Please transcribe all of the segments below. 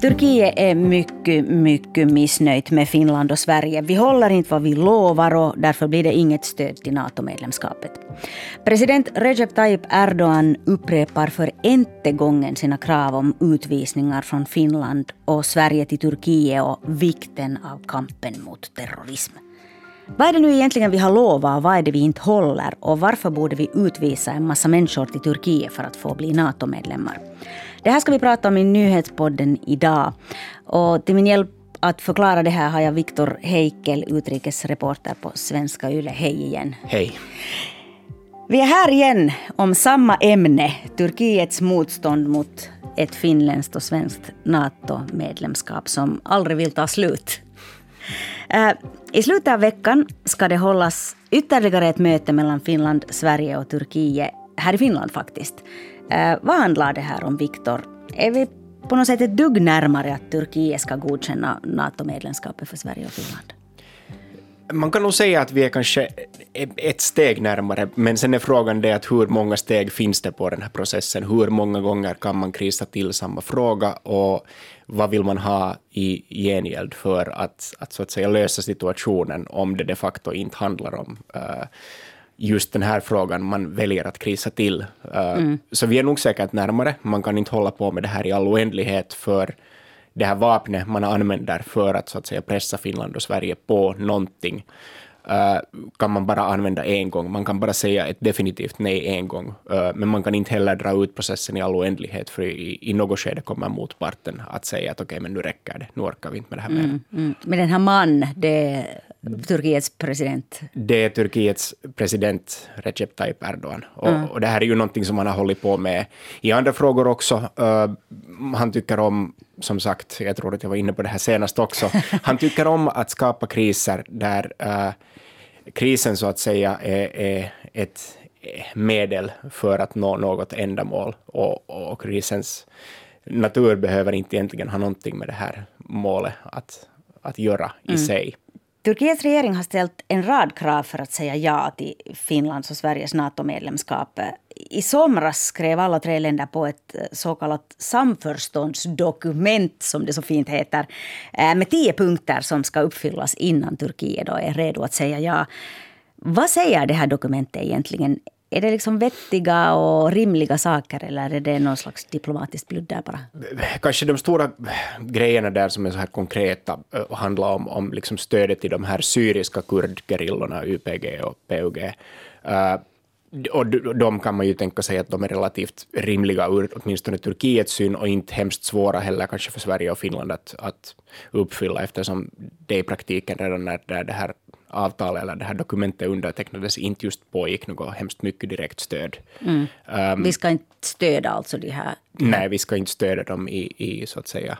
Turkiet är mycket, mycket missnöjt med Finland och Sverige. Vi håller inte vad vi lovar och därför blir det inget stöd till NATO-medlemskapet. President Recep Tayyip Erdogan upprepar för ente gången sina krav om utvisningar från Finland och Sverige till Turkiet och vikten av kampen mot terrorism. Vad är det nu egentligen vi har lovat och vad är det vi inte håller? Och varför borde vi utvisa en massa människor till Turkiet för att få bli NATO-medlemmar? Det här ska vi prata om i nyhetspodden idag. Och till min hjälp att förklara det här har jag Viktor Heikel, utrikesreporter på Svenska Yle. Hej igen. Hej. Vi är här igen om samma ämne, Turkiets motstånd mot ett finländskt och svenskt NATO-medlemskap som aldrig vill ta slut. Äh, I slutet av veckan ska det hållas ytterligare ett möte mellan Finland, Sverige och Turkiet, här i Finland faktiskt. Äh, vad handlar det här om, Viktor? Är vi på något sätt ett dugg närmare att Turkiet ska godkänna NATO-medlemskapet för Sverige och Finland? Man kan nog säga att vi är kanske ett steg närmare, men sen är frågan det att hur många steg finns det på den här processen? Hur många gånger kan man krisa till samma fråga och vad vill man ha i gengäld för att, att, så att säga, lösa situationen om det de facto inte handlar om uh, just den här frågan man väljer att krisa till. Uh, mm. Så vi är nog säkert närmare. Man kan inte hålla på med det här i all oändlighet, för det här vapnet man använder för att, så att säga, pressa Finland och Sverige på någonting kan man bara använda en gång. Man kan bara säga ett definitivt nej en gång, uh, men man kan inte heller dra ut processen i all oändlighet, för i, i något skede kommer motparten att säga att okej, okay, men nu räcker det, nu orkar vi inte med det här mer. Mm, mm. Men den här man, det Turkiets president? Det är Turkiets president Recep Tayyip Erdogan. Och, mm. och, det här är ju någonting som han har hållit på med i andra frågor också. Uh, han tycker om, som sagt, jag tror att jag var inne på det här senast också, han tycker om att skapa kriser där uh, krisen så att säga är, är ett medel för att nå något ändamål och, och krisens natur behöver inte egentligen ha någonting med det här målet att, att göra i mm. sig. Turkiets regering har ställt en rad krav för att säga ja till Finlands och Sveriges NATO-medlemskap. I somras skrev alla tre länder på ett eh, så kallat samförståndsdokument, som det så fint heter, eh, med tio punkter som ska uppfyllas innan Turkiet då är redo att säga ja. Vad säger det här dokumentet egentligen? Är det liksom vettiga och rimliga saker eller är det någon slags diplomatiskt bludder bara? Kanske de stora grejerna där som är så här konkreta eh, handlar om, om liksom stödet till de här syriska kurdgerillorna, UPG och PUG. Uh, och de kan man ju tänka sig att de är relativt rimliga ur åtminstone Turkiets syn och inte hemskt svåra heller kanske för Sverige och Finland att, att uppfylla eftersom det i praktiken redan när det här avtalet eller det här dokumentet undertecknades inte just pågick något hemskt mycket direkt stöd. Mm. Um, vi ska inte stödja alltså de här? Nej, vi ska inte stödja dem i, i så att säga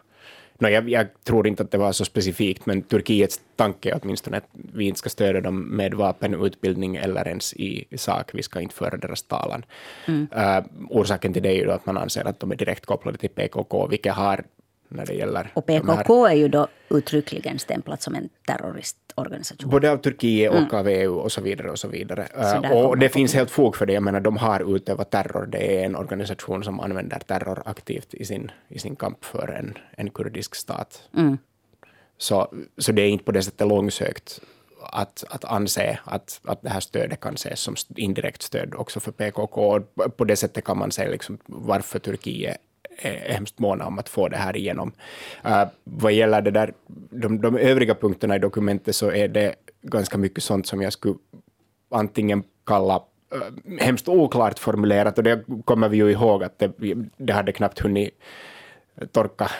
No, jag, jag, tror inte att det var så specifikt, men Turkiets tanke är åtminstone att vi inte ska stödja dem med vapenutbildning eller ens i sak. Vi ska inte föra deras talan. Mm. Uh, orsaken till det är ju att man anser att de är direkt kopplade till PKK, vilket har när det gäller... Och PKK är ju då uttryckligen stämplat som en terroristorganisation. Både av Turkiet och mm. av EU och så vidare. Och så vidare. Så uh, och det finns helt fog för det. Jag menar, de har utövat terror. Det är en organisation som använder terror aktivt i sin, i sin kamp för en, en kurdisk stat. Mm. Så, så det är inte på det sättet långsökt att, att anse att, att det här stödet kan ses som indirekt stöd också för PKK. På det sättet kan man säga liksom varför Turkiet är hemskt måna om att få det här igenom. Uh, vad gäller det där, de, de övriga punkterna i dokumentet så är det ganska mycket sånt som jag skulle antingen kalla uh, hemskt oklart formulerat och det kommer vi ju ihåg att det, det hade knappt hunnit torka,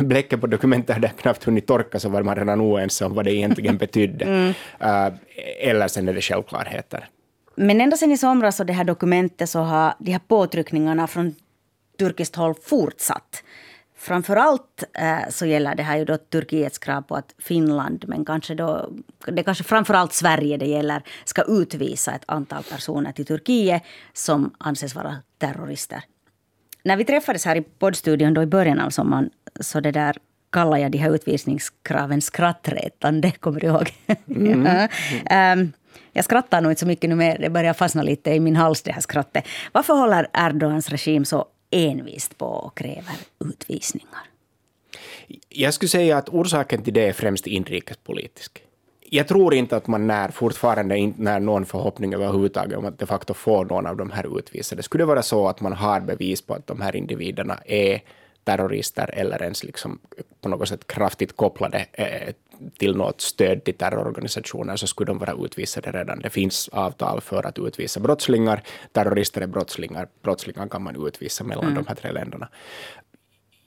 bläcket på dokumentet hade knappt hunnit torka så var man redan oense om vad det egentligen betydde. Mm. Uh, eller sen är det självklarheter. Men ända sen i somras och det här dokumentet så har de här påtryckningarna från turkiskt håll fortsatt. Framför allt eh, så gäller det här ju då Turkiets krav på att Finland, men kanske då, det kanske framför allt Sverige det gäller, ska utvisa ett antal personer till Turkiet som anses vara terrorister. När vi träffades här i poddstudion då i början av sommaren så det där kallar jag de här utvisningskraven skrattretande, kommer du ihåg? Mm. ja. um, jag skrattar nog inte så mycket nu mer, det börjar fastna lite i min hals det här skrattet. Varför håller Erdogans regim så envist på och kräver utvisningar? Jag skulle säga att orsaken till det är främst inrikespolitisk. Jag tror inte att man när, fortfarande inte när någon förhoppning överhuvudtaget om att de facto få någon av de här utvisade. Skulle det vara så att man har bevis på att de här individerna är terrorister eller ens liksom på något sätt kraftigt kopplade eh, till något stöd till terrororganisationer så skulle de vara utvisade redan. Det finns avtal för att utvisa brottslingar. Terrorister är brottslingar. Brottslingar kan man utvisa mellan mm. de här tre länderna.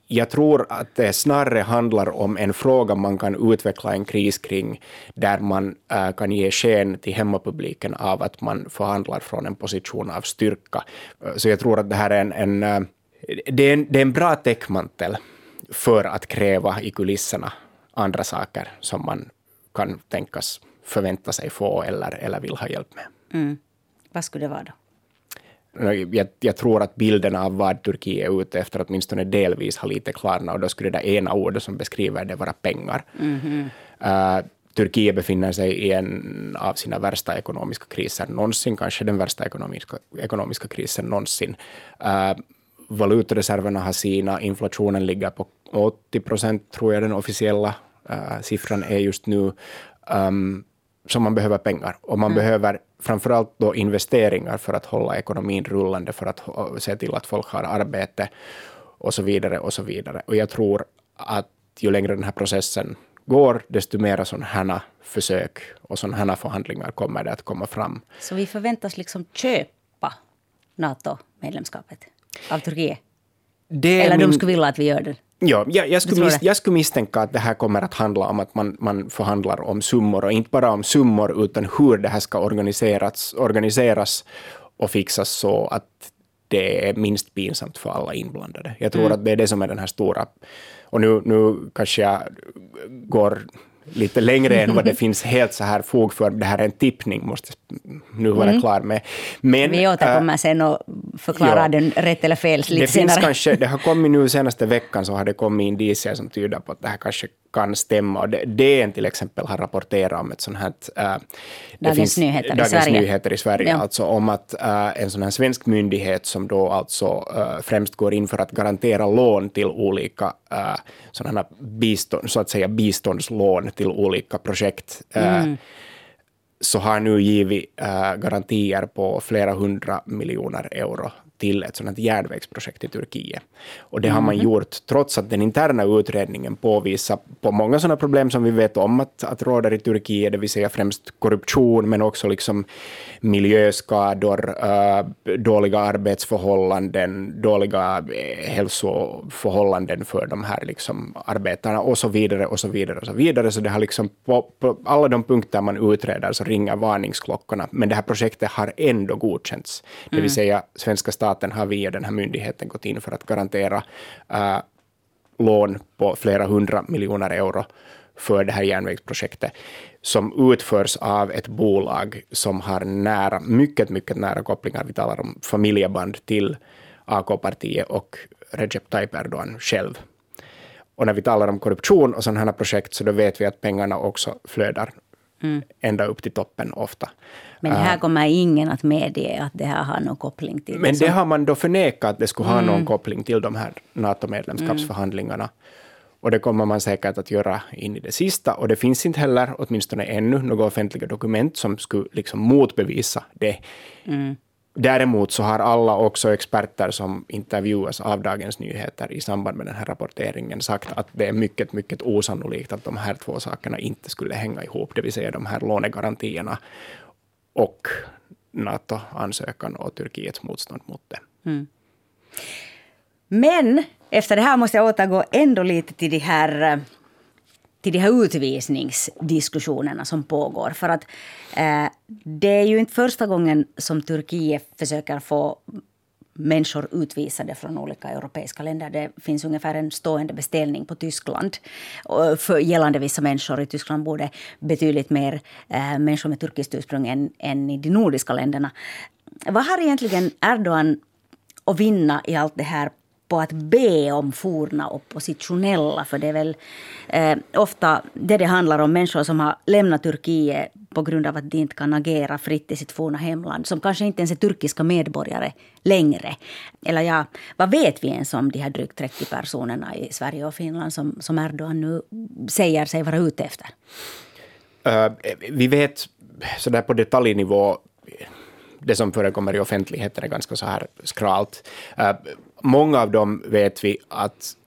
Jag tror att det snarare handlar om en fråga man kan utveckla en kris kring, där man äh, kan ge sken till hemmapubliken av att man förhandlar från en position av styrka. Så jag tror att det här är en, en äh, det är en, det är en bra täckmantel för att kräva i kulisserna andra saker som man kan tänkas förvänta sig få eller, eller vill ha hjälp med. Mm. Vad skulle det vara då? Jag, jag, tror att bilden av vad Turkiet är ute efter åtminstone delvis har lite klarnat och då skulle det ena ordet som beskriver det vara pengar. Mm. Uh, Turkiet befinner sig i en av sina värsta ekonomiska kriser någonsin, kanske den värsta ekonomiska, ekonomiska krisen någonsin. Uh, valutareserverna har sina, inflationen ligger på 80 procent, tror jag den officiella uh, siffran är just nu. Um, så man behöver pengar. Och man mm. behöver framförallt då investeringar för att hålla ekonomin rullande, för att se till att folk har arbete och så vidare. Och så vidare. Och jag tror att ju längre den här processen går, desto mer sådana här försök och sådana här förhandlingar kommer det att komma fram. Så vi förväntas liksom köpa NATO-medlemskapet av Turkiet? Eller min... de skulle vilja att vi gör det? Ja, jag, jag, skulle mis, jag skulle misstänka att det här kommer att handla om att man, man förhandlar om summor, och inte bara om summor, utan hur det här ska organiseras, organiseras och fixas så att det är minst pinsamt för alla inblandade. Jag tror mm. att det är det som är den här stora... Och nu, nu kanske jag går lite längre än vad det finns helt så här fog för. Det här är en tippning, måste nu vara mm. klar med. Men, Vi återkommer äh, sen och förklarar ja, den rätt eller fel lite det senare. Finns kanske, det har kommit nu senaste veckan så har det kommit indicier som tyder på att det här kanske kan stämma. Och DN till exempel har rapporterat om ett sånt här... Äh, Dagens, finns, Nyheter, Dagens i Sverige. Nyheter i Sverige. Ja. Alltså om att äh, en sån här svensk myndighet som då alltså äh, främst går in för att garantera lån till olika äh, sådana bistånd, så att säga biståndslån till olika projekt. Äh, mm så har nu givit äh, garantier på flera hundra miljoner euro till ett sådant järnvägsprojekt i Turkiet. Och det har man mhm. gjort trots att den interna utredningen påvisar på många sådana problem som vi vet om att, att råder i Turkiet, det vill säga främst korruption, men också liksom miljöskador, äh, dåliga arbetsförhållanden, dåliga äh, hälsoförhållanden för de här liksom arbetarna och så vidare och så vidare och så vidare. Så det har liksom på, på alla de punkter man utreder så ringer varningsklockorna, men det här projektet har ändå godkänts. Det vill mm. säga svenska staten staten har via den här myndigheten gått in för att garantera äh, lån på flera hundra miljoner euro för det här järnvägsprojektet, som utförs av ett bolag som har nära, mycket, mycket nära kopplingar, vi talar om familjeband till AK-partiet och Recep Tayyip Erdogan själv. Och när vi talar om korruption och sådana här projekt, så då vet vi att pengarna också flödar mm. ända upp till toppen ofta. Men här kommer ingen att medge att det här har någon koppling till Men det, det har man då förnekat att det skulle ha mm. någon koppling till de här NATO-medlemskapsförhandlingarna. Mm. Och det kommer man säkert att göra in i det sista. Och det finns inte heller, åtminstone ännu, några offentliga dokument som skulle liksom motbevisa det. Mm. Däremot så har alla också experter som intervjuas av Dagens Nyheter i samband med den här rapporteringen sagt att det är mycket, mycket osannolikt att de här två sakerna inte skulle hänga ihop, det vill säga de här lånegarantierna och NATO-ansökan och Turkiets motstånd mot det. Mm. Men efter det här måste jag återgå ändå lite till de här eh, till de här utvisningsdiskussionerna som pågår. För att eh, det är ju inte första gången som Turkiet försöker få människor utvisade från olika europeiska länder. Det finns ungefär en stående beställning på Tyskland eh, för gällande vissa människor. I Tyskland bor det betydligt mer eh, människor med turkiskt ursprung än, än i de nordiska länderna. Vad har egentligen Erdogan att vinna i allt det här på att be om forna oppositionella. För det är väl eh, ofta det det handlar om. Människor som har lämnat Turkiet på grund av att de inte kan agera fritt i sitt forna hemland. Som kanske inte ens är turkiska medborgare längre. Eller ja, vad vet vi ens om de här drygt 30 personerna i Sverige och Finland som, som Erdogan nu säger sig vara ute efter? Uh, vi vet sådär på detaljnivå det som förekommer i offentligheten är ganska så här skralt. Uh, många av dem vet vi att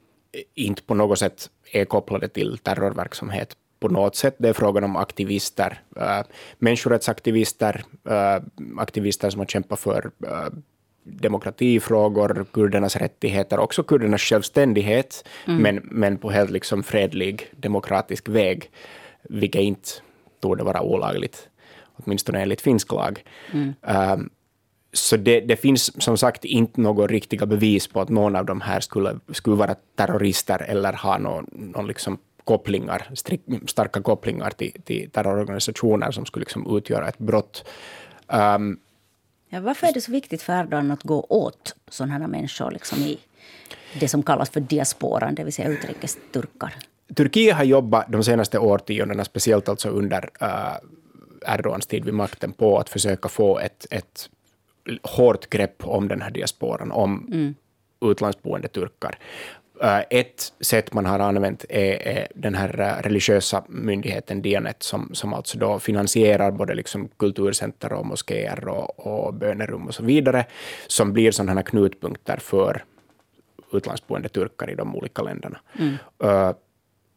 inte på något sätt är kopplade till terrorverksamhet på något sätt. Det är frågan om aktivister, uh, människorättsaktivister, uh, aktivister som har kämpat för uh, demokratifrågor, kurdernas rättigheter, också kurdernas självständighet, mm. men, men på helt liksom fredlig demokratisk väg, vilket inte torde vara olagligt åtminstone enligt finsk lag. Mm. Um, så det, det, finns som sagt inte några riktiga bevis på att någon av de här skulle, skulle vara terrorister eller ha någon, någon liksom kopplingar, starka kopplingar till, till terrororganisationer som skulle liksom utgöra ett brott. Um, ja, varför är det så viktigt för Erdogan att gå åt sådana här människor liksom i det som kallas för diasporan, det vill säga utrikesturkar? Turkiet har jobbat de senaste årtiondena, speciellt alltså under uh, Erdogans tid vid makten på att försöka få ett, ett hårt grepp om den här diasporan, om mm. utlandsboende turkar. Uh, ett sätt man har använt är, den här uh, religiösa myndigheten Dianet som, som alltså då finansierar både liksom kulturcenter och moskéer och, och bönerum och så vidare, som blir sådana här knutpunkter för utlandsboende turkar i de olika länderna. Mm. Uh,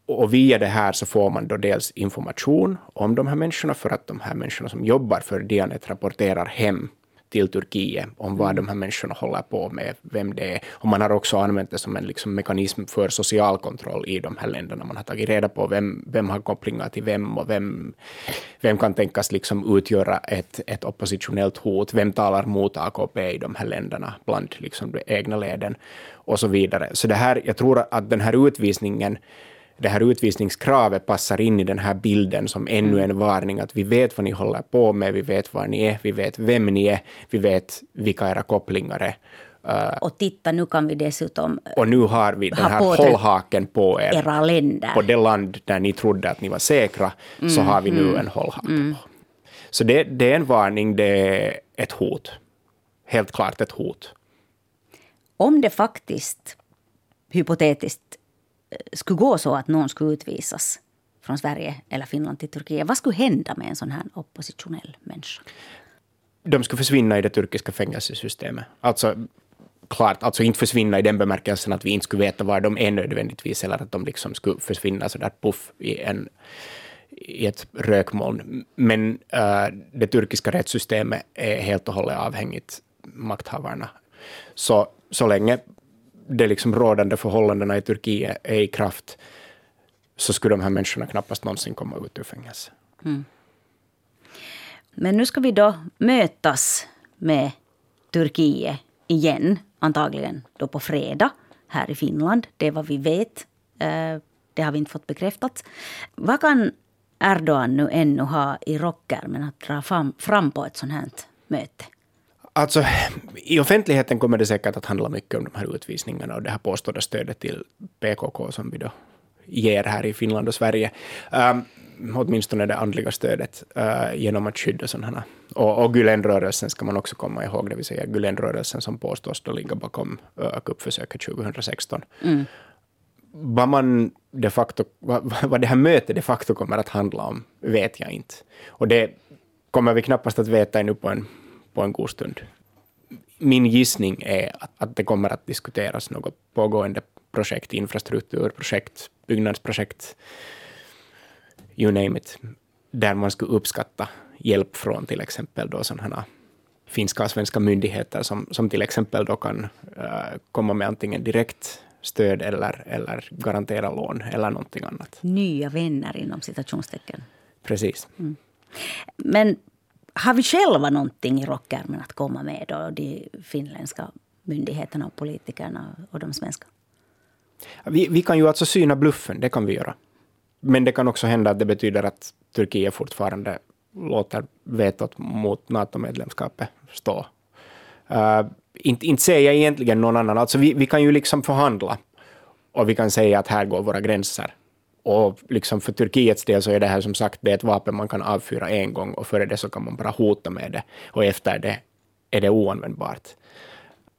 och via det här så får man då dels information om de här människorna, för att de här människorna som jobbar för Dianet rapporterar hem till Turkiet om vad de här människorna håller på med, vem det är. Och man har också använt det som en liksom mekanism för social kontroll i de här länderna. Man har tagit reda på vem, vem har kopplingar till vem och vem, vem kan tänkas liksom utgöra ett, ett oppositionellt hot. Vem talar mot AKP i de här länderna bland liksom de egna leden och så vidare. Så det här, jag tror att den här utvisningen det här utvisningskravet passar in i den här bilden som ännu mm. en varning att vi vet vad ni håller på med, vi vet var ni är, vi vet vem ni är, vi vet vilka era kopplingar är. Uh, och titta, nu kan vi dessutom Och nu har vi den här hållhaken på er. Era länder. På det land där ni trodde att ni var säkra, mm, så har vi nu mm, en hållhake mm. på. Så det, det är en varning, det är ett hot. Helt klart ett hot. Om det faktiskt, hypotetiskt, skulle gå så att någon skulle utvisas från Sverige eller Finland till Turkiet, vad skulle hända med en sån här oppositionell människa? De skulle försvinna i det turkiska fängelsesystemet. Alltså, klart, alltså inte försvinna i den bemärkelsen att vi inte skulle veta var de är nödvändigtvis, eller att de liksom skulle försvinna så där puff i, en, i ett rökmoln. Men uh, det turkiska rättssystemet är helt och hållet avhängigt makthavarna. Så, så länge de liksom rådande förhållandena i Turkiet är i kraft, så skulle de här människorna knappast någonsin komma ut ur fängelse. Mm. Men nu ska vi då mötas med Turkiet igen, antagligen då på fredag här i Finland. Det är vad vi vet. Eh, det har vi inte fått bekräftat. Vad kan Erdogan nu ännu ha i rockärmen att dra fram på ett sånt här möte? Alltså, I offentligheten kommer det säkert att handla mycket om de här utvisningarna och det här påstådda stödet till PKK som vi då ger här i Finland och Sverige. Um, åtminstone det andliga stödet uh, genom att skydda sådana. Och, och Gülenrörelsen ska man också komma ihåg, det vill säga Gülenrörelsen som påstås då ligga bakom uh, kuppförsöket 2016. Mm. Vad, man de facto, vad, vad det här mötet de facto kommer att handla om vet jag inte. Och det kommer vi knappast att veta ännu på en på en god stund. Min gissning är att, att det kommer att diskuteras något pågående projekt, infrastrukturprojekt, byggnadsprojekt, you name it, där man skulle uppskatta hjälp från till exempel då sådana finska och svenska myndigheter som, som till exempel då kan uh, komma med antingen direkt stöd eller, eller garantera lån eller någonting annat. Nya vänner inom citationstecken. Precis. Mm. Men har vi själva någonting i rockärmen att komma med då, de finländska myndigheterna och politikerna och de svenska? Vi, vi kan ju alltså syna bluffen, det kan vi göra. Men det kan också hända att det betyder att Turkiet fortfarande låter vetot mot NATO-medlemskapet stå. Uh, inte, inte ser jag egentligen någon annan. Alltså vi, vi kan ju liksom förhandla och vi kan säga att här går våra gränser. Och liksom för Turkiets del så är det här som sagt det är ett vapen man kan avfyra en gång och före det så kan man bara hota med det och efter det är det oanvändbart.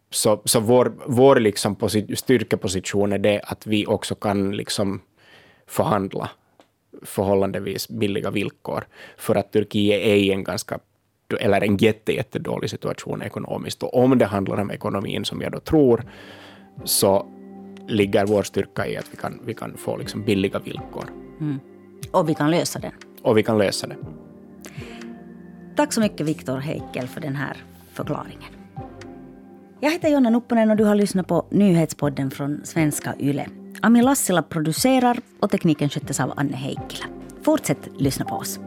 Så, så vår, vår liksom styrkeposition är det att vi också kan liksom förhandla förhållandevis billiga villkor, för att Turkiet är i en ganska eller en jätte, jättedålig situation ekonomiskt. Och om det handlar om ekonomin, som jag då tror, så ligger vår styrka i att vi kan, vi kan få liksom billiga villkor. Mm. Och vi kan lösa det. Och vi kan lösa det. Tack så mycket Viktor Heikel för den här förklaringen. Jag heter Jonna Nupponen och du har lyssnat på nyhetspodden från Svenska Yle. Ami Lassila producerar och tekniken sköttes av Anne Heikkilä. Fortsätt lyssna på oss.